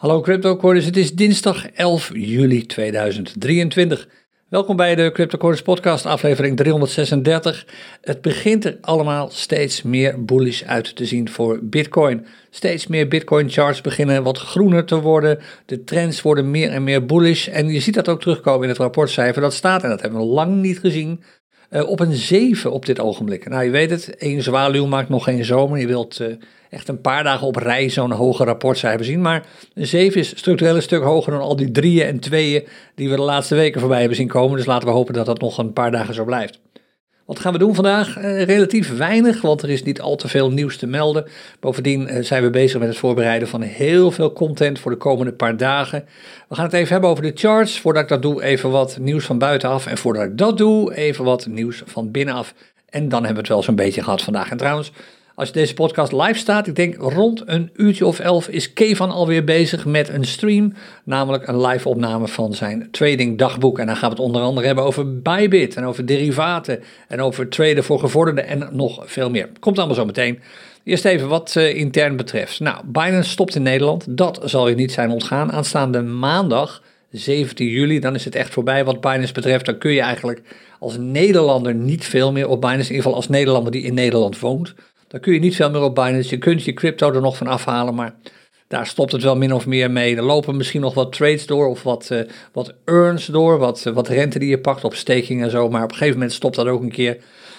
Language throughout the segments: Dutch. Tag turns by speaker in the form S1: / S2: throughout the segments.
S1: Hallo CryptoCoiners, het is dinsdag 11 juli 2023. Welkom bij de CryptoCoiners podcast, aflevering 336. Het begint er allemaal steeds meer bullish uit te zien voor Bitcoin. Steeds meer Bitcoin charts beginnen wat groener te worden. De trends worden meer en meer bullish. En je ziet dat ook terugkomen in het rapportcijfer. Dat staat, en dat hebben we lang niet gezien, uh, op een 7 op dit ogenblik. Nou, je weet het, één zwaluw maakt nog geen zomer. Je wilt uh, echt een paar dagen op rij zo'n hoge rapportcijfer zien. Maar een 7 is structureel een stuk hoger dan al die drieën en tweeën die we de laatste weken voorbij hebben zien komen. Dus laten we hopen dat dat nog een paar dagen zo blijft. Wat gaan we doen vandaag? Uh, relatief weinig, want er is niet al te veel nieuws te melden. Bovendien uh, zijn we bezig met het voorbereiden van heel veel content voor de komende paar dagen. We gaan het even hebben over de charts. Voordat ik dat doe, even wat nieuws van buitenaf. En voordat ik dat doe, even wat nieuws van binnenaf. En dan hebben we het wel zo'n beetje gehad vandaag. En trouwens, als deze podcast live staat, ik denk rond een uurtje of elf, is Kevan alweer bezig met een stream. Namelijk een live opname van zijn trading dagboek. En dan gaan we het onder andere hebben over Bybit en over derivaten en over traden voor gevorderden en nog veel meer. Komt allemaal zo meteen. Eerst even wat uh, intern betreft. Nou, Binance stopt in Nederland. Dat zal je niet zijn ontgaan. Aanstaande maandag, 17 juli, dan is het echt voorbij wat Binance betreft. Dan kun je eigenlijk als Nederlander niet veel meer op Binance. In ieder geval als Nederlander die in Nederland woont. Dan kun je niet veel meer op Binance. Je kunt je crypto er nog van afhalen, maar daar stopt het wel min of meer mee. Er lopen misschien nog wat trades door of wat, uh, wat earns door, wat, uh, wat rente die je pakt op staking en zo. Maar op een gegeven moment stopt dat ook een keer.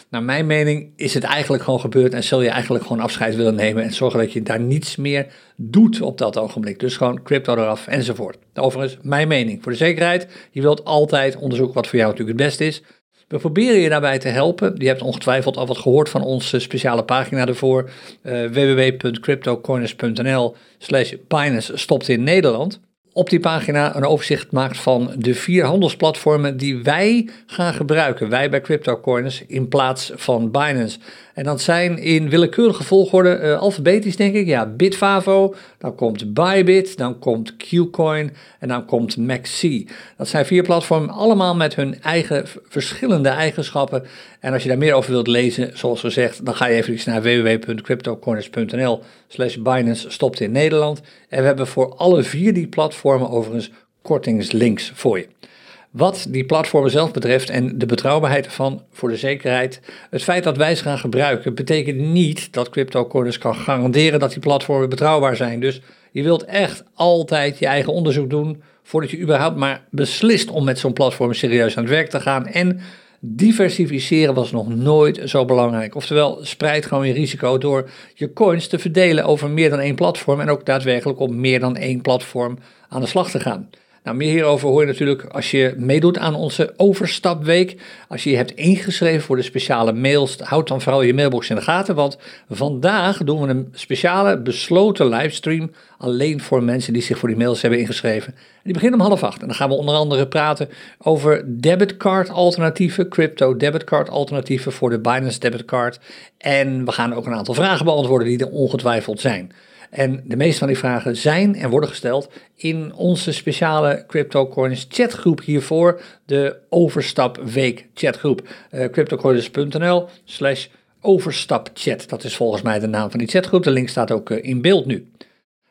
S1: Naar mijn mening is het eigenlijk gewoon gebeurd en zul je eigenlijk gewoon afscheid willen nemen en zorgen dat je daar niets meer doet op dat ogenblik. Dus gewoon crypto eraf enzovoort. Overigens, mijn mening. Voor de zekerheid, je wilt altijd onderzoeken wat voor jou natuurlijk het beste is. We proberen je daarbij te helpen. Je hebt ongetwijfeld al wat gehoord van onze speciale pagina ervoor. Uh, www.cryptocoiners.nl slash stopt in Nederland. Op die pagina een overzicht maakt van de vier handelsplatformen die wij gaan gebruiken. Wij bij CryptoCoiners in plaats van Binance. En dat zijn in willekeurige volgorde, uh, alfabetisch denk ik, ja, Bitfavo, dan komt Bybit, dan komt Qcoin en dan komt MaxC. Dat zijn vier platformen, allemaal met hun eigen verschillende eigenschappen. En als je daar meer over wilt lezen, zoals gezegd, dan ga je even naar www.cryptocorners.nl slash Binance stopt in Nederland. En we hebben voor alle vier die platformen overigens kortingslinks voor je. Wat die platformen zelf betreft en de betrouwbaarheid ervan voor de zekerheid, het feit dat wij ze gaan gebruiken, betekent niet dat CryptoCoiners kan garanderen dat die platformen betrouwbaar zijn. Dus je wilt echt altijd je eigen onderzoek doen voordat je überhaupt maar beslist om met zo'n platform serieus aan het werk te gaan. En diversificeren was nog nooit zo belangrijk. Oftewel, spreid gewoon je risico door je coins te verdelen over meer dan één platform en ook daadwerkelijk op meer dan één platform aan de slag te gaan. Nou, meer hierover hoor je natuurlijk als je meedoet aan onze overstapweek. Als je je hebt ingeschreven voor de speciale mails, houd dan vooral je mailbox in de gaten. Want vandaag doen we een speciale besloten livestream. Alleen voor mensen die zich voor die mails hebben ingeschreven. En die beginnen om half acht. En dan gaan we onder andere praten over debitcard alternatieven, crypto debitcard alternatieven voor de Binance debitcard. En we gaan ook een aantal vragen beantwoorden die er ongetwijfeld zijn. En de meeste van die vragen zijn en worden gesteld in onze speciale CryptoCoins chatgroep hiervoor, de Overstapweek chatgroep. Uh, CryptoCoins.nl slash overstapchat. Dat is volgens mij de naam van die chatgroep. De link staat ook uh, in beeld nu.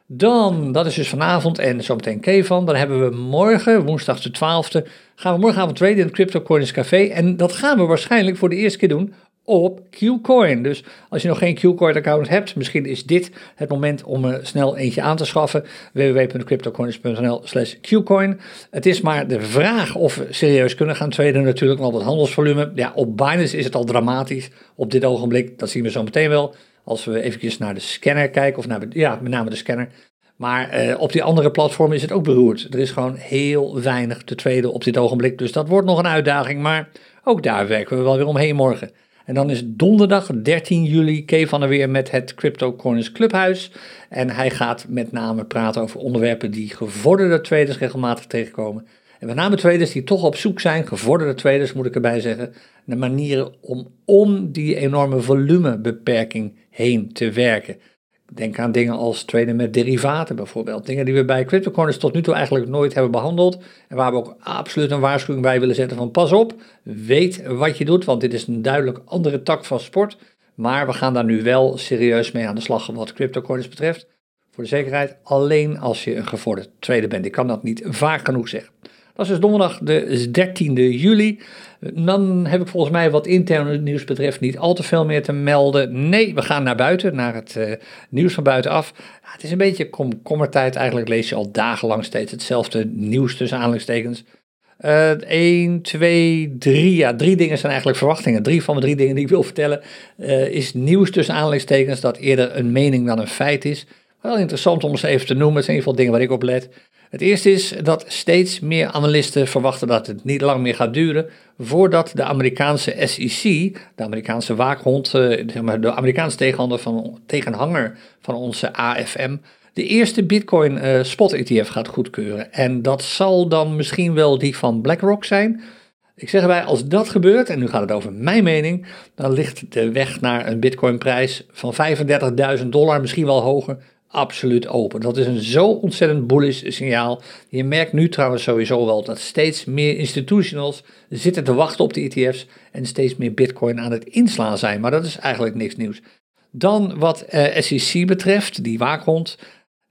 S1: Dan, dat is dus vanavond en zometeen Kevan. Dan hebben we morgen, woensdag de 12e, gaan we morgenavond traden in het CryptoCoins Café. En dat gaan we waarschijnlijk voor de eerste keer doen op Qcoin. Dus als je nog geen Qcoin account hebt, misschien is dit het moment om er snel eentje aan te schaffen. www.cryptocoins.nl slash Qcoin. Het is maar de vraag of we serieus kunnen gaan traden natuurlijk, want het handelsvolume, ja, op Binance is het al dramatisch op dit ogenblik. Dat zien we zo meteen wel. Als we eventjes naar de scanner kijken, of naar, ja, met name de scanner. Maar eh, op die andere platformen is het ook beroerd. Er is gewoon heel weinig te traden op dit ogenblik. Dus dat wordt nog een uitdaging. Maar ook daar werken we wel weer omheen morgen. En dan is donderdag 13 juli Kay van der Weer met het Crypto Corners Clubhuis. En hij gaat met name praten over onderwerpen die gevorderde traders regelmatig tegenkomen. En met name traders die toch op zoek zijn, gevorderde traders moet ik erbij zeggen, naar manieren om om die enorme volumebeperking heen te werken. Denk aan dingen als traden met derivaten bijvoorbeeld. Dingen die we bij CryptoCorners tot nu toe eigenlijk nooit hebben behandeld. En waar we ook absoluut een waarschuwing bij willen zetten van pas op, weet wat je doet, want dit is een duidelijk andere tak van sport. Maar we gaan daar nu wel serieus mee aan de slag wat CryptoCorners betreft. Voor de zekerheid, alleen als je een gevorderd trader bent. Ik kan dat niet vaak genoeg zeggen. Is dus donderdag de 13e juli. Dan heb ik volgens mij wat interne nieuws betreft niet al te veel meer te melden. Nee, we gaan naar buiten, naar het uh, nieuws van buitenaf. Het is een beetje komkommertijd. Eigenlijk lees je al dagenlang steeds hetzelfde nieuws tussen aanhalingstekens. Uh, 1, 2, 3. Ja, drie dingen zijn eigenlijk verwachtingen. Drie van de drie dingen die ik wil vertellen uh, is nieuws tussen aanhalingstekens dat eerder een mening dan een feit is. Wel interessant om ze even te noemen. Het zijn in ieder geval dingen waar ik op let. Het eerste is dat steeds meer analisten verwachten dat het niet lang meer gaat duren voordat de Amerikaanse SEC, de Amerikaanse waakhond, eh, de Amerikaanse tegenhanger van, tegenhanger van onze AFM, de eerste Bitcoin uh, spot ETF gaat goedkeuren. En dat zal dan misschien wel die van BlackRock zijn. Ik zeg erbij, als dat gebeurt, en nu gaat het over mijn mening, dan ligt de weg naar een Bitcoin-prijs van 35.000 dollar, misschien wel hoger, absoluut open. Dat is een zo ontzettend bullish signaal. Je merkt nu trouwens sowieso wel dat steeds meer institutionals zitten te wachten op de ETF's en steeds meer Bitcoin aan het inslaan zijn. Maar dat is eigenlijk niks nieuws. Dan wat uh, SEC betreft, die waakhond.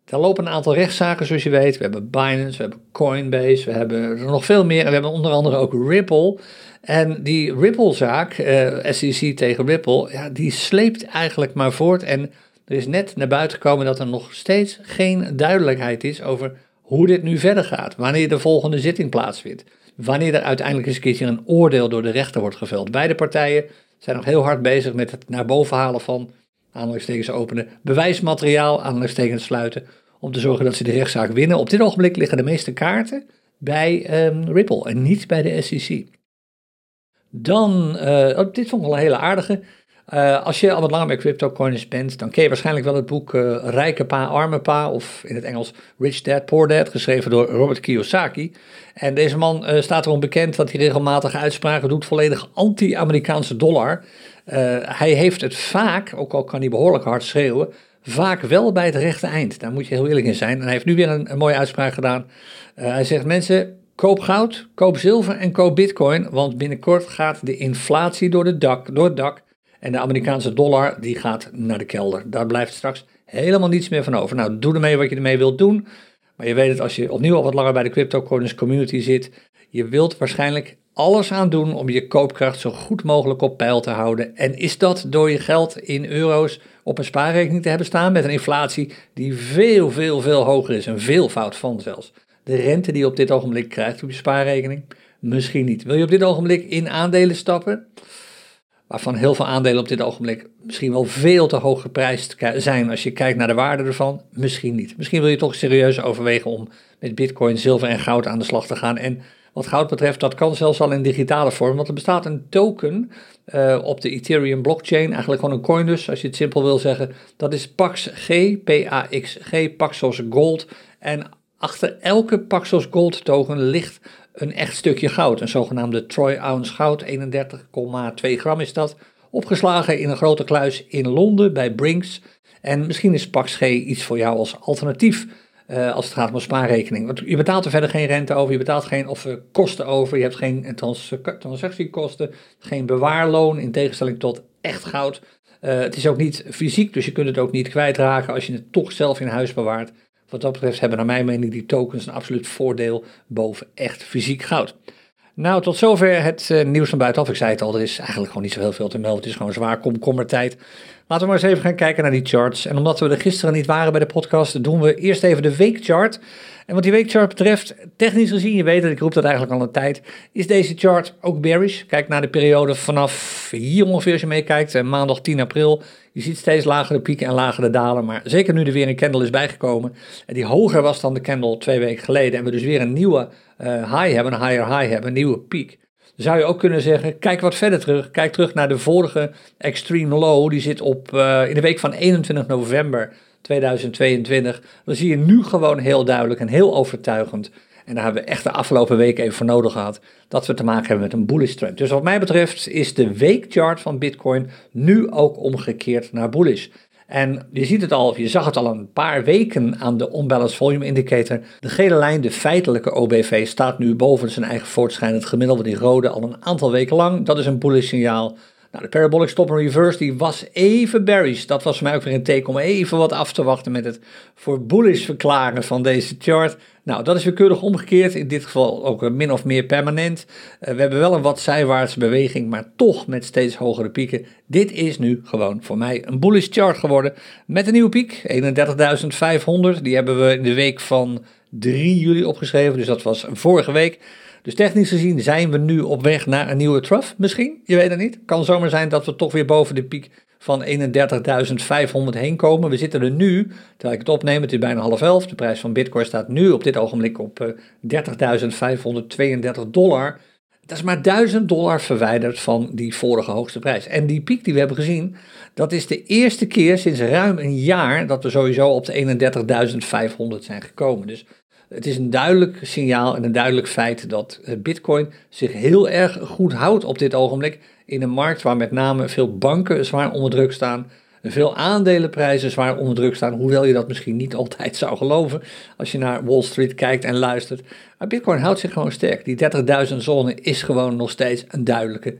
S1: Daar lopen een aantal rechtszaken, zoals je weet. We hebben Binance, we hebben Coinbase, we hebben er nog veel meer. En we hebben onder andere ook Ripple. En die Ripple-zaak, uh, SEC tegen Ripple, ja, die sleept eigenlijk maar voort. En er is net naar buiten gekomen dat er nog steeds geen duidelijkheid is over hoe dit nu verder gaat. Wanneer de volgende zitting plaatsvindt. Wanneer er uiteindelijk eens een keertje een oordeel door de rechter wordt geveld. Beide partijen zijn nog heel hard bezig met het naar boven halen van, aanhalingstekens openen, bewijsmateriaal, aanhalingstekens sluiten. Om te zorgen dat ze de rechtszaak winnen. Op dit ogenblik liggen de meeste kaarten bij um, Ripple en niet bij de SEC. Dan, uh, oh, dit vond ik wel een hele aardige. Uh, als je al wat langer bij CryptoCoins bent, dan ken je waarschijnlijk wel het boek uh, Rijke Pa, Arme Pa, of in het Engels Rich Dad, Poor Dad, geschreven door Robert Kiyosaki. En deze man uh, staat erom bekend dat hij regelmatig uitspraken doet, volledig anti-Amerikaanse dollar. hij heeft het vaak, ook al kan hij behoorlijk hard schreeuwen, vaak wel bij het rechte eind. Daar moet je heel eerlijk in zijn. En hij heeft nu weer een, mooie uitspraak gedaan. hij zegt, mensen, koop goud, koop zilver en koop bitcoin, want binnenkort gaat de inflatie door, dak, door het dak en de Amerikaanse dollar die gaat naar de kelder. Daar blijft straks helemaal niets meer van over. Nou, doe ermee wat je ermee wilt doen. Maar je weet het, als je opnieuw al wat langer bij de cryptocurrency community zit, je wilt waarschijnlijk alles aan doen om je koopkracht zo goed mogelijk op peil te houden. En is dat door je geld in euro's op een spaarrekening te hebben staan met een inflatie die veel, veel, veel hoger is. Een veelvoud van zelfs. De rente die je op dit ogenblik krijgt op je spaarrekening, misschien niet. Wil je op dit ogenblik in aandelen stappen? Waarvan heel veel aandelen op dit ogenblik misschien wel veel te hoog geprijsd zijn als je kijkt naar de waarde ervan. Misschien niet. Misschien wil je toch serieus overwegen om met bitcoin, zilver en goud aan de slag te gaan. En wat goud betreft, dat kan zelfs al in digitale vorm, want er bestaat een token uh, op de Ethereum blockchain, eigenlijk gewoon een coin dus, als je het simpel wil zeggen. Dat is PAXG, P-A-X-G, Paxos Gold. En achter elke Paxos Gold token ligt een echt stukje goud, een zogenaamde Troy ounce goud, 31,2 gram is dat, opgeslagen in een grote kluis in Londen bij Brinks. En misschien is Pax G iets voor jou als alternatief uh, als het gaat om spaarrekening. Want je betaalt er verder geen rente over, je betaalt geen of, uh, kosten over, je hebt geen trans transactiekosten, geen bewaarloon in tegenstelling tot echt goud. Uh, het is ook niet fysiek, dus je kunt het ook niet kwijtraken als je het toch zelf in huis bewaart. Wat dat betreft hebben naar mijn mening die tokens een absoluut voordeel boven echt fysiek goud. Nou, tot zover het uh, nieuws van buitenaf. Ik zei het al, er is eigenlijk gewoon niet zo heel veel te melden. Het is gewoon zwaar komkommertijd. Laten we maar eens even gaan kijken naar die charts. En omdat we er gisteren niet waren bij de podcast, doen we eerst even de weekchart. En wat die weekchart betreft, technisch gezien, je weet dat ik roep dat eigenlijk al een tijd, is deze chart ook bearish. Kijk naar de periode vanaf hier ongeveer als je meekijkt, eh, maandag 10 april. Je ziet steeds lagere pieken en lagere dalen, maar zeker nu er weer een candle is bijgekomen, en die hoger was dan de candle twee weken geleden, en we dus weer een nieuwe uh, high hebben, een higher high hebben, een nieuwe piek. Zou je ook kunnen zeggen, kijk wat verder terug. Kijk terug naar de vorige extreme low. Die zit op, uh, in de week van 21 november 2022. Dan zie je nu gewoon heel duidelijk en heel overtuigend. En daar hebben we echt de afgelopen weken even voor nodig gehad. Dat we te maken hebben met een bullish trend. Dus wat mij betreft is de weekchart van Bitcoin nu ook omgekeerd naar bullish. En je ziet het al, je zag het al een paar weken aan de Unbalanced Volume Indicator. De gele lijn, de feitelijke OBV, staat nu boven zijn eigen voortschrijdend gemiddelde, die rode, al een aantal weken lang. Dat is een bullish signaal. Nou, de Parabolic Stop and Reverse die was even bearish. Dat was voor mij ook weer een teken om even wat af te wachten met het voor bullish verklaren van deze chart. Nou, dat is weer keurig omgekeerd. In dit geval ook min of meer permanent. Uh, we hebben wel een wat zijwaartse beweging, maar toch met steeds hogere pieken. Dit is nu gewoon voor mij een bullish chart geworden. Met een nieuwe piek, 31.500. Die hebben we in de week van 3 juli opgeschreven. Dus dat was vorige week. Dus technisch gezien zijn we nu op weg naar een nieuwe trough, misschien. Je weet het niet. Kan zomaar zijn dat we toch weer boven de piek van 31.500 heen komen. We zitten er nu, terwijl ik het opneem, het is bijna half elf. De prijs van bitcoin staat nu op dit ogenblik op 30.532 dollar. Dat is maar 1000 dollar verwijderd van die vorige hoogste prijs. En die piek die we hebben gezien, dat is de eerste keer sinds ruim een jaar dat we sowieso op de 31.500 zijn gekomen. Dus het is een duidelijk signaal en een duidelijk feit dat eh, Bitcoin zich heel erg goed houdt op dit ogenblik in een markt waar met name veel banken zwaar onder druk staan, veel aandelenprijzen zwaar onder druk staan, hoewel je dat misschien niet altijd zou geloven als je naar Wall Street kijkt en luistert. Maar Bitcoin houdt zich gewoon sterk. Die 30.000 zone is gewoon nog steeds een duidelijke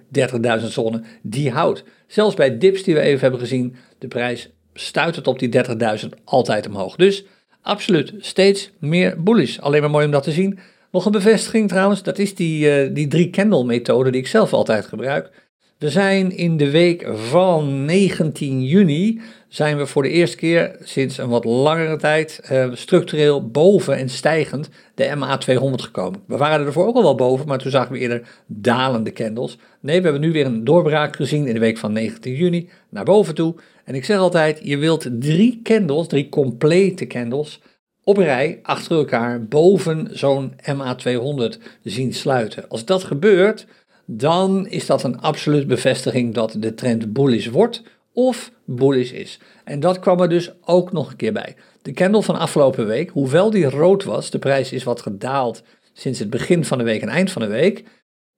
S1: 30.000 zone die houdt. Zelfs bij dips die we even hebben gezien, de prijs stuit het op die 30.000 altijd omhoog. Dus absoluut steeds meer bullish. Alleen maar mooi om dat te zien. Nog een bevestiging trouwens, dat is die, uh, die drie candle methode die ik zelf altijd gebruik. We zijn in de week van 19 juni, zijn we voor de eerste keer sinds een wat langere tijd uh, structureel boven en stijgend de MA200 gekomen. We waren er ervoor ook al wel boven, maar toen zagen we eerder dalende candles. Nee, we hebben nu weer een doorbraak gezien in de week van 19 juni naar boven toe. En ik zeg altijd, je wilt drie candles, drie complete candles, op rij achter elkaar boven zo'n MA200 zien sluiten. Als dat gebeurt, dan is dat een absolute bevestiging dat de trend bullish wordt of bullish is. En dat kwam er dus ook nog een keer bij. De candle van afgelopen week, hoewel die rood was, de prijs is wat gedaald sinds het begin van de week en eind van de week,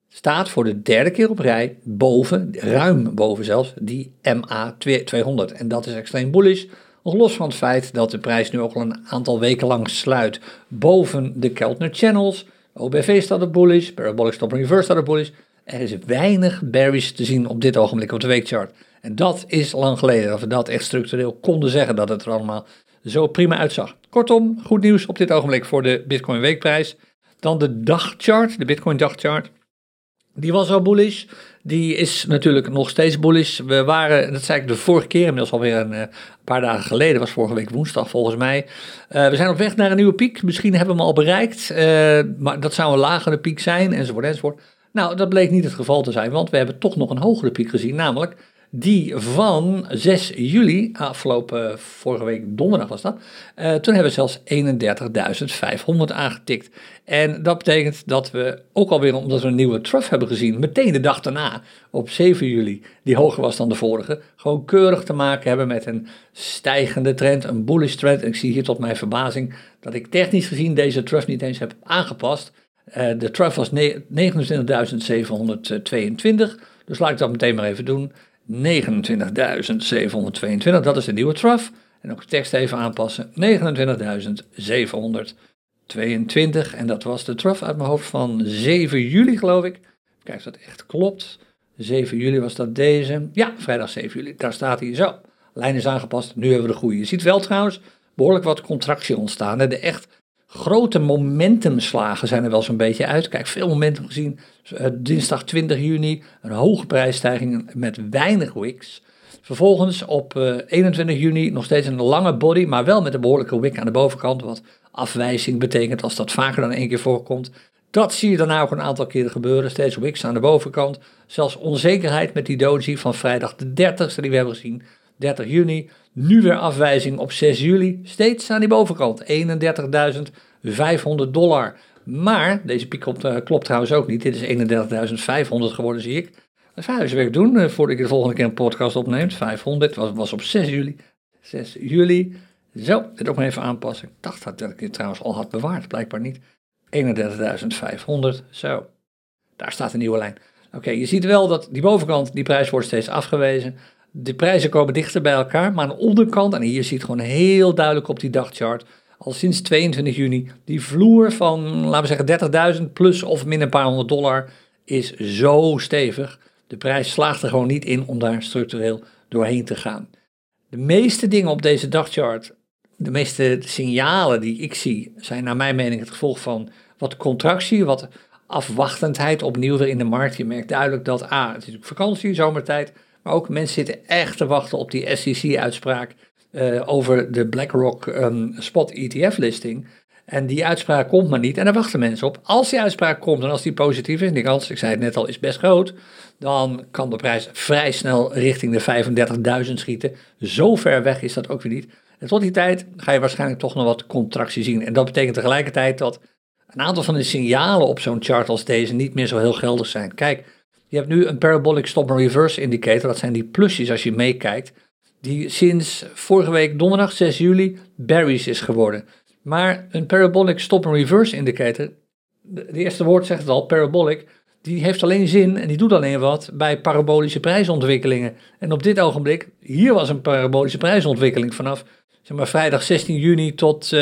S1: staat voor de derde keer op rij boven, ruim boven zelfs, die MA200. En dat is extreem bullish, nog los van het feit dat de prijs nu ook al een aantal weken lang sluit boven de Keltner Channels. OBV staat op bullish, Parabolic Stop Reverse staat op bullish. Er is weinig bearish te zien op dit ogenblik op de weekchart. En dat is lang geleden dat we dat echt structureel konden zeggen dat het er allemaal zo prima uitzag. Kortom, goed nieuws op dit ogenblik voor de Bitcoin weekprijs. Dan de dagchart, de Bitcoin dagchart. Die was al bullish. Die is natuurlijk nog steeds bullish. We waren, dat zei ik de vorige keer, inmiddels alweer een, een paar dagen geleden, was vorige week woensdag volgens mij. Uh, we zijn op weg naar een nieuwe piek. Misschien hebben we hem al bereikt, uh, maar dat zou een lagere piek zijn, enzovoort, enzovoort. Nou, dat bleek niet het geval te zijn, want we hebben toch nog een hogere piek gezien, namelijk die van 6 juli, afgelopen vorige week donderdag was dat. Uh, toen hebben we zelfs 31.500 aangetikt. En dat betekent dat we ook alweer, omdat we een nieuwe trough hebben gezien, meteen de dag daarna, op 7 juli, die hoger was dan de vorige, gewoon keurig te maken hebben met een stijgende trend, een bullish trend. En ik zie hier tot mijn verbazing dat ik technisch gezien deze trough niet eens heb aangepast. Uh, de trough was 29.722, dus laat ik dat meteen maar even doen. 29.722, dat is de nieuwe trough. En ook de tekst even aanpassen. 29.722. En dat was de trough uit mijn hoofd van 7 juli, geloof ik. Kijk of dat echt klopt. 7 juli was dat deze. Ja, vrijdag 7 juli. Daar staat hij zo. Lijn is aangepast. Nu hebben we de goede. Je ziet wel trouwens behoorlijk wat contractie ontstaan. De echt grote momentumslagen zijn er wel zo'n beetje uit. Kijk, veel momentum gezien. Uh, dinsdag 20 juni een hoge prijsstijging met weinig wicks. Vervolgens op uh, eh, 21 juni nog steeds een lange body, maar wel met een behoorlijke wick aan de bovenkant. Wat afwijzing betekent als dat vaker dan één keer voorkomt. Dat zie je daarna ook een aantal keren gebeuren. Steeds wicks aan de bovenkant. Zelfs onzekerheid met die doji van vrijdag de 30ste die we hebben gezien. 30 juni. Nu weer afwijzing op 6 juli. Steeds aan die bovenkant. 31.500 dollar. Maar deze piek klopt, uh, klopt, trouwens ook niet. Dit is 31.500 geworden, zie ik. Dat je weer doen uh, voordat ik de volgende keer een podcast opneem. 500 was, was op 6 juli. 6 juli. Zo, dit ook maar even aanpassen. Ik dacht dat ik dit trouwens al had bewaard, blijkbaar niet. 31.500. Zo, daar staat een nieuwe lijn. Oké, je ziet wel dat die bovenkant, die prijs wordt steeds afgewezen. De prijzen komen dichter bij elkaar, maar aan de onderkant, en hier ziet gewoon heel duidelijk op die dagchart, al sinds 22 juni, die vloer van, laten we zeggen, 30.000 plus of min een paar honderd dollar is zo stevig. De prijs slaagt er gewoon niet in om daar structureel doorheen te gaan. De meeste dingen op deze dagchart, de meeste signalen die ik zie, zijn naar mijn mening het gevolg van wat contractie, wat afwachtendheid opnieuw weer in de markt. Je merkt duidelijk dat A, het is vakantie, zomertijd, maar ook mensen zitten echt te wachten op die SEC-uitspraak uh, over de BlackRock um, spot ETF-listing. En die uitspraak komt maar niet en daar wachten mensen op. Als die uitspraak komt en als die positief is, en die kans, ik zei het net al, is best groot, dan kan de prijs vrij snel richting de 35.000 schieten. Zo ver weg is dat ook weer niet. En tot die tijd ga je waarschijnlijk toch nog wat contractie zien. En dat betekent tegelijkertijd dat een aantal van de signalen op zo'n chart als deze niet meer zo heel geldig zijn. Kijk, je hebt nu een parabolic stop and reverse indicator, dat zijn die plusjes als je meekijkt, die sinds vorige week donderdag 6 juli berries is geworden. Maar een parabolic stop and reverse indicator, de eerste woord zegt het al, parabolic, die heeft alleen zin en die doet alleen wat bij parabolische prijsontwikkelingen. En op dit ogenblik, hier was een parabolische prijsontwikkeling vanaf zeg maar, vrijdag 16 juni tot uh,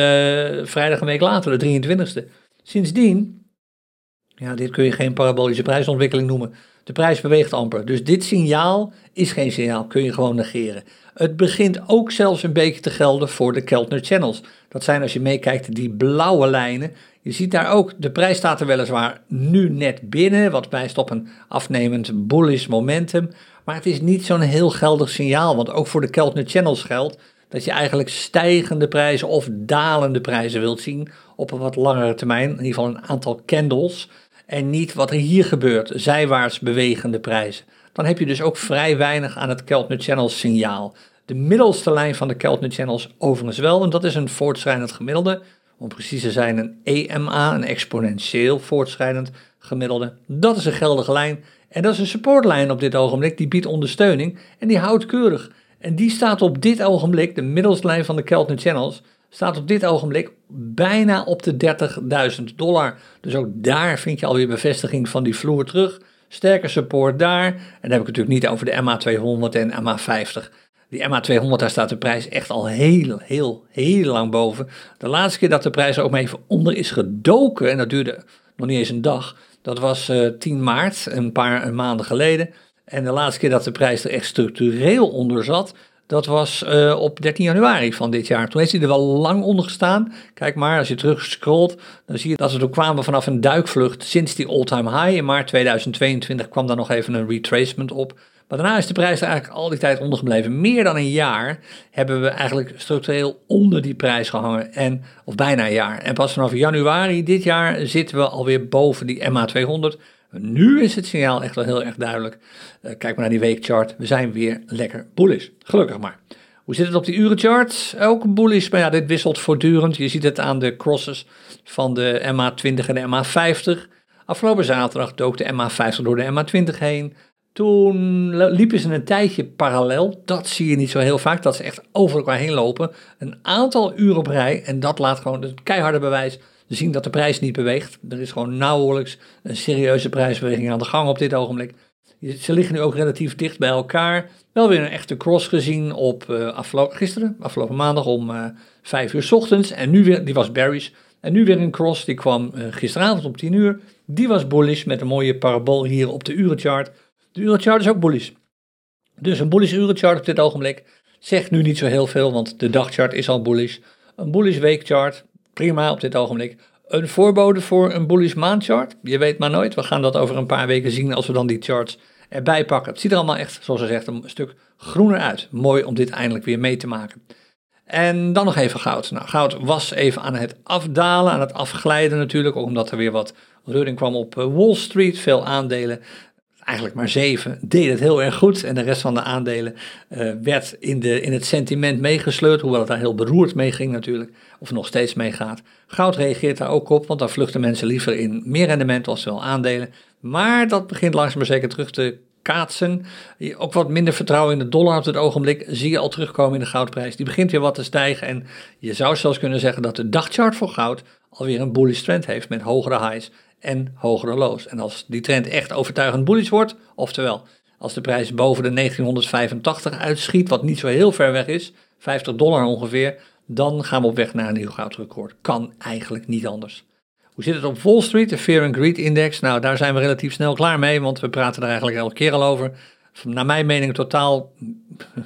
S1: vrijdag een week later, de 23e. Sindsdien, ja, dit kun je geen parabolische prijsontwikkeling noemen. De prijs beweegt amper. Dus dit signaal is geen signaal, kun je gewoon negeren. Het begint ook zelfs een beetje te gelden voor de Keltner Channels. Dat zijn als je meekijkt die blauwe lijnen. Je ziet daar ook, de prijs staat er weliswaar nu net binnen, wat wijst op een afnemend bullish momentum. Maar het is niet zo'n heel geldig signaal, want ook voor de Keltner Channels geldt dat je eigenlijk stijgende prijzen of dalende prijzen wilt zien op een wat langere termijn, in ieder geval een aantal candles, en niet wat er hier gebeurt, zijwaarts bewegende prijzen. Dan heb je dus ook vrij weinig aan het Keltner Channels signaal. De middelste lijn van de Keltner Channels overigens wel, en dat is een voortschrijdend gemiddelde. Om precies te zijn een EMA, een exponentieel voortschrijdend gemiddelde. Dat is een geldige lijn. En dat is een supportlijn op dit ogenblik, die biedt ondersteuning en die houdt keurig. En die staat op dit ogenblik, de middelste lijn van de Keltner Channels, staat op dit ogenblik bijna op de 30.000 dollar. Dus ook daar vind je alweer bevestiging van die vloer terug. Sterke support daar. En dan heb ik het natuurlijk niet over de MA200 en MA50. Die MA200, daar staat de prijs echt al heel, heel, heel lang boven. De laatste keer dat de prijs er ook maar even onder is gedoken, en dat duurde nog niet eens een dag, dat was uh, eh, 10 maart, een paar maanden geleden. En de laatste keer dat de prijs er echt structureel onder zat, dat was uh, op 13 januari van dit jaar. Toen heeft hij er wel lang onder gestaan. Kijk maar, als je terug scrolt, dan zie je dat we er kwamen vanaf een duikvlucht sinds die all-time high. In maart 2022 kwam daar nog even een retracement op. Maar daarna is de prijs er eigenlijk al die tijd onder gebleven. Meer dan een jaar hebben we eigenlijk structureel onder die prijs gehangen. En, of bijna een jaar. En pas vanaf januari dit jaar zitten we alweer boven die MA200. Nu is het signaal echt wel heel erg duidelijk. Uh, kijk maar naar die weekchart. We zijn weer lekker bullish. Gelukkig maar. Hoe zit het op die urenchart? Ook bullish, maar ja, dit wisselt voortdurend. Je ziet het aan de crosses van de MA20 en de MA50. Afgelopen zaterdag dook de MA50 door de MA20 heen. Toen liepen ze een tijdje parallel. Dat zie je niet zo heel vaak, dat ze echt over elkaar heen lopen. Een aantal uren op rij. En dat laat gewoon het keiharde bewijs zien dat de prijs niet beweegt. Er is gewoon nauwelijks een serieuze prijsbeweging aan de gang op dit ogenblik. Ze liggen nu ook relatief dicht bij elkaar. Wel weer een echte cross gezien op uh, afgelopen, gisteren, afgelopen maandag om uh, eh, 5 uur s ochtends. En nu weer, die was bearish. En nu weer een cross, die kwam uh, gisteravond om 10 uur. Die was bullish met een mooie parabool hier op de urenchart. De urenchart is ook bullish. Dus een bullish urenchart op dit ogenblik zegt nu niet zo heel veel, want de dagchart is al bullish. Een bullish weekchart prima op dit ogenblik. Een voorbode voor een bullish maandchart? Je weet maar nooit. We gaan dat over een paar weken zien als we dan die charts erbij pakken. Het ziet er allemaal echt, zoals ze zegt, een stuk groener uit. Mooi om dit eindelijk weer mee te maken. En dan nog even goud. Nou, goud was even aan het afdalen, aan het afglijden natuurlijk, ook omdat er weer wat reuring kwam op eh, Wall Street. Veel aandelen eigenlijk maar zeven, deed het heel erg goed. En de rest van de aandelen uh, werd in, de, in het sentiment meegesleurd, hoewel het daar heel beroerd mee ging natuurlijk, of nog steeds meegaat. Goud reageert daar ook op, want dan vluchten mensen liever in meer rendement als wel aandelen. Maar dat begint langzaam maar zeker terug te kaatsen. Ook wat minder vertrouwen in de dollar op het ogenblik zie je al terugkomen in de goudprijs. Die begint weer wat te stijgen en je zou zelfs kunnen zeggen dat de dagchart voor goud alweer een bullish trend heeft met hogere highs en hogere lows. En als die trend echt overtuigend bullish wordt, oftewel als de prijs boven de 1985 uitschiet, wat niet zo heel ver weg is, 50 dollar ongeveer, dan gaan we op weg naar een nieuw goudrecord. Kan eigenlijk niet anders. Hoe Hoe zit het op Wall Street, de Fear and Greed Index? Nou, daar zijn we relatief snel klaar mee, want we praten er eigenlijk elke keer al over. Naar mijn mening totaal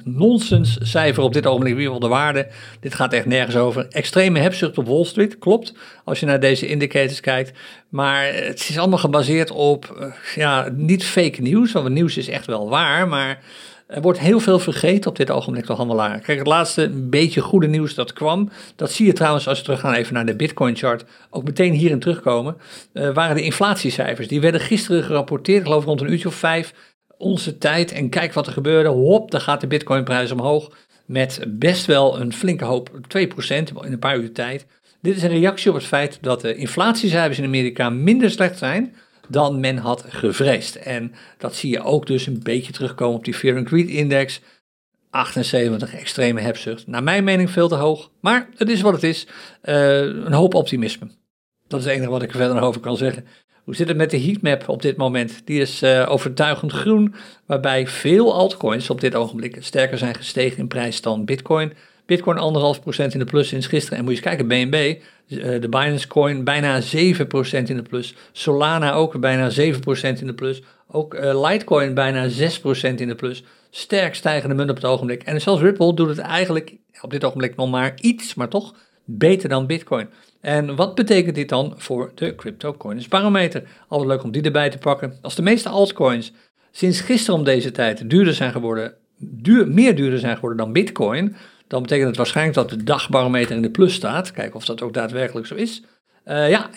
S1: nonsens cijfer op dit ogenblik, wie de waarde. Dit gaat echt nergens over. Extreme hebzucht op Wall Street, klopt, als je naar deze indicators kijkt. Maar het is allemaal gebaseerd op, eh, ja, niet fake nieuws, want het nieuws is echt wel waar, maar... Er wordt heel veel vergeten op dit ogenblik door handelaren. Kijk, het laatste beetje goede nieuws dat kwam, dat zie je trouwens als we teruggaan even naar de Bitcoin chart, ook meteen hierin terugkomen, uh, waren de inflatiecijfers. Die werden gisteren gerapporteerd, ik geloof rond een uurtje of vijf, onze tijd. En kijk wat er gebeurde, hop, dan gaat de Bitcoinprijs omhoog met best wel een flinke hoop, 2% in een paar uur tijd. Dit is een reactie op het feit dat de inflatiecijfers in Amerika minder slecht zijn dan men had gevreesd. En dat zie je ook dus een beetje terugkomen op die Fear and Greed Index. 78 extreme hebzucht. Naar mijn mening veel te hoog, maar het is wat het is. Uh, een hoop optimisme. Dat is het enige wat ik er verder over kan zeggen. Hoe zit het met de heatmap op dit moment? Die is uh, overtuigend groen, waarbij veel altcoins op dit ogenblik sterker zijn gestegen in prijs dan Bitcoin. Bitcoin 1,5% in de plus sinds gisteren. En moet je eens kijken, BNB, eh, de Binance Coin, bijna 7% in de plus. Solana ook bijna 7% in de plus. Ook uh, Litecoin bijna 6% in de plus. Sterk stijgende munt op het ogenblik. En zelfs Ripple doet het eigenlijk op dit ogenblik nog maar iets, maar toch beter dan Bitcoin. En wat betekent dit dan voor de Crypto Coins Barometer? Altijd leuk om die erbij te pakken. Als de meeste altcoins sinds gisteren om deze tijd duurder zijn geworden, duur, meer duurder zijn geworden dan Bitcoin, dan betekent het waarschijnlijk dat de dagbarometer in de plus staat. Kijken of dat ook daadwerkelijk zo is. Uh, ja, 1,6%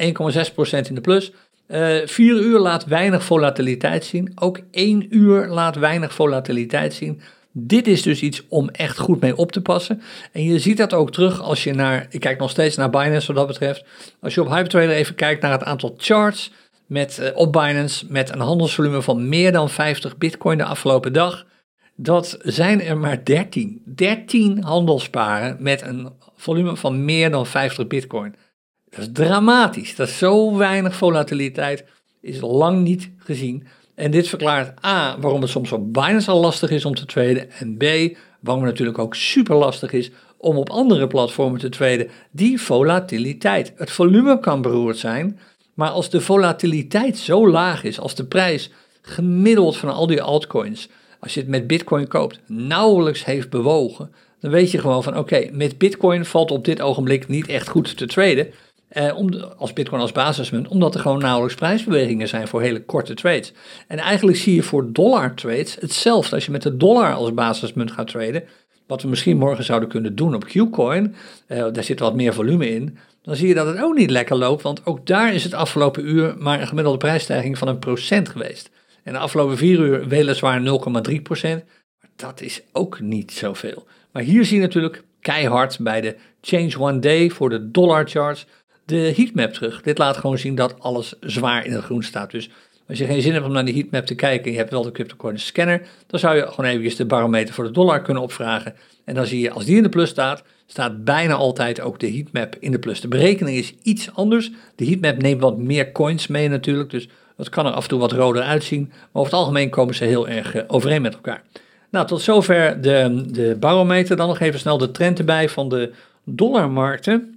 S1: in de plus. Uh, eh, 4 uur laat weinig volatiliteit zien. Ook 1 uur laat weinig volatiliteit zien. Dit is dus iets om echt goed mee op te passen. En je ziet dat ook terug als je naar, ik kijk nog steeds naar Binance wat dat betreft. Als je op Hypertrader even kijkt naar het aantal charts met, uh, op Binance met een handelsvolume van meer dan 50 bitcoin de afgelopen dag. Dat zijn er maar 13. 13 handelsparen met een volume van meer dan 50 bitcoin. Dat is dramatisch. Dat is zo weinig volatiliteit. Is lang niet gezien. En dit verklaart A, waarom het soms op Binance al lastig is om te traden. En B, waarom het natuurlijk ook super lastig is om op andere platformen te traden. Die volatiliteit. Het volume kan beroerd zijn, maar als de volatiliteit zo laag is, als de prijs gemiddeld van al die altcoins, als je het met Bitcoin koopt, nauwelijks heeft bewogen, dan weet je gewoon van oké, met Bitcoin valt op dit ogenblik niet echt goed te traden. Eh, om als Bitcoin als basismunt, omdat er gewoon nauwelijks prijsbewegingen zijn voor hele korte trades. En eigenlijk zie je voor dollar trades hetzelfde. Als je met de dollar als basismunt gaat traden, wat we misschien morgen zouden kunnen doen op Qcoin, uh, daar zit wat meer volume in, dan zie je dat het ook niet lekker loopt, want ook daar is het afgelopen uur maar een gemiddelde prijsstijging van een procent geweest. En de afgelopen vier uur weliswaar 0,3 procent, maar dat is ook niet zoveel. Maar hier zie je natuurlijk keihard bij de Change One Day voor de dollar charts de heatmap terug. Dit laat gewoon zien dat alles zwaar in het groen staat. Dus als je geen zin hebt om naar de heatmap te kijken en je hebt wel de CryptoCoin scanner, dan zou je gewoon eventjes de barometer voor de dollar kunnen opvragen. En dan zie je, als die in de plus staat, staat bijna altijd ook de heatmap in de plus. De berekening is iets anders. De heatmap neemt wat meer coins mee natuurlijk, dus dat kan er af en toe wat roder uitzien. Maar over het algemeen komen ze heel erg eh, overeen met elkaar. Nou, tot zover de, de barometer. Dan nog even snel de trend erbij van de dollarmarkten.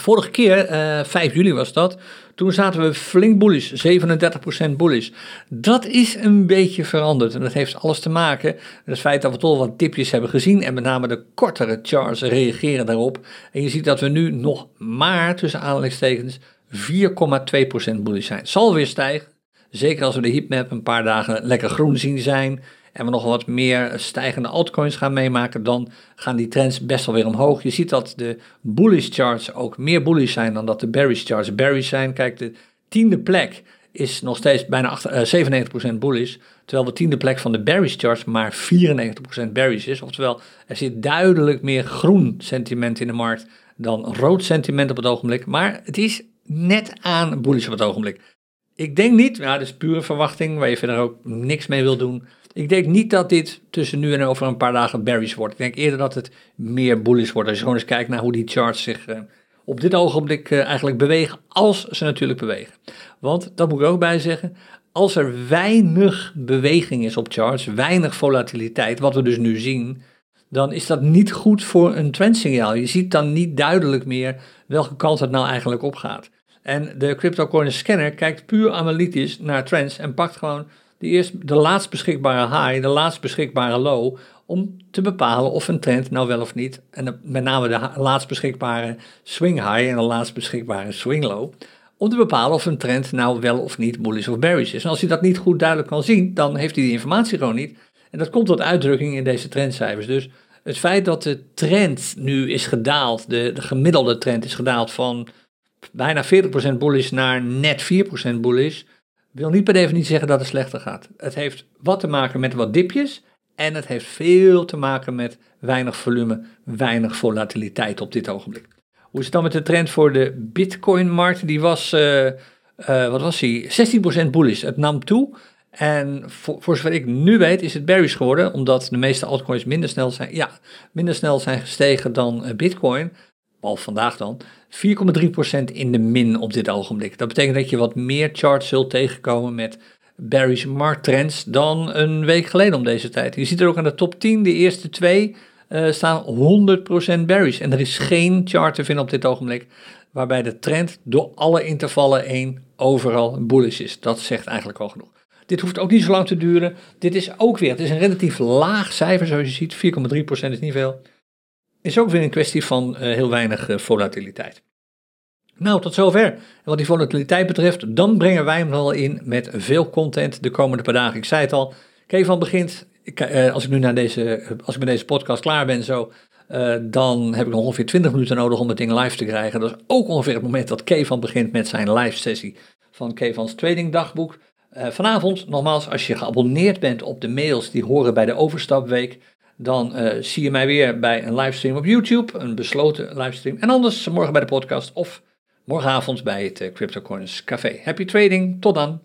S1: Vorige keer, uh, eh, 5 juli was dat, toen zaten we flink bullish, 37% bullish. Dat is een beetje veranderd en dat heeft alles te maken met het feit dat we toch wat tipjes hebben gezien en met name de kortere charts reageren daarop. En je ziet dat we nu nog maar, tussen aanhalingstekens, 4,2% bullish zijn. Zal weer stijgen, zeker als we de heatmap een paar dagen lekker groen zien zijn en we nog wat meer stijgende altcoins gaan meemaken, dan gaan die trends best wel weer omhoog. Je ziet dat de bullish charts ook meer bullish zijn dan dat de bearish charts bearish zijn. Kijk, de tiende plek is nog steeds bijna 8, uh, 97% bullish, terwijl de tiende plek van de bearish charts maar 94% bearish is. Oftewel, er zit duidelijk meer groen sentiment in de markt dan rood sentiment op het ogenblik, maar het is net aan bullish op het ogenblik. Ik denk niet, nou, dat is pure verwachting, waar je verder ook niks mee wil doen. Ik denk niet dat dit tussen nu en over een paar dagen bearish wordt. Ik denk eerder dat het meer bullish wordt. Als je gewoon eens kijkt naar hoe die charts zich uh, op dit ogenblik uh, eigenlijk bewegen, als ze natuurlijk bewegen. Want, dat moet ik ook bij zeggen, als er weinig beweging is op charts, weinig volatiliteit, wat we dus nu zien, dan is dat niet goed voor een trendsignaal. Je ziet dan niet duidelijk meer welke kant het nou eigenlijk opgaat. En de CryptoCoin scanner kijkt puur analytisch naar trends en pakt gewoon de, de laatst beschikbare high, de laatst beschikbare low, om te bepalen of een trend nou wel of niet, en met name de laatst beschikbare swing high en de laatst beschikbare swing low, om te bepalen of een trend nou wel of niet bullish of bearish is. En als hij dat niet goed duidelijk kan zien, dan heeft hij die informatie gewoon niet. En dat komt tot uitdrukking in deze trendcijfers. Dus het feit dat de trend nu is gedaald, de, de gemiddelde trend is gedaald van bijna 40% bullish naar net 4% bullish, wil niet per definitie zeggen dat het slechter gaat. Het heeft wat te maken met wat dipjes en het heeft veel te maken met weinig volume, weinig volatiliteit op dit ogenblik. Hoe is het dan met de trend voor de Bitcoin-markt? Die was, uh, wat was die? 16% bullish. Het nam toe. En voor, zover ik nu weet is het bearish geworden, omdat de meeste altcoins minder snel zijn, ja, minder snel zijn gestegen dan uh, Bitcoin. Behalve vandaag dan. 4,3% in de min op dit ogenblik. Dat betekent dat je wat meer charts zult tegenkomen met bearish markttrends dan een week geleden om deze tijd. Je ziet er ook aan de top 10, de eerste twee uh, staan 100% bearish. En er is geen chart te vinden op dit ogenblik waarbij de trend door alle intervallen heen overal bullish is. Dat zegt eigenlijk al genoeg. Dit hoeft ook niet zo lang te duren. Dit is ook weer, het is een relatief laag cijfer zoals je ziet. 4,3% is niet veel. Is ook weer een kwestie van uh, heel weinig uh, volatiliteit. Nou, tot zover. Wat die volatiliteit betreft, dan brengen wij hem al in met veel content de komende paar dagen. Ik zei het al, Kevan begint, uh, als ik nu naar deze, als ik met deze podcast klaar ben zo, dan heb ik nog ongeveer 20 minuten nodig om het ding live te krijgen. Dat is ook ongeveer het moment dat Kevan begint met zijn live sessie van Kevans Trading Dagboek. Vanavond, nogmaals, als je geabonneerd bent op de mails die horen bij de overstapweek, dan zie je mij weer bij een livestream op YouTube, een besloten livestream. En anders morgen bij de podcast of morgenavond bij het CryptoCoins Café. Happy trading, tot dan.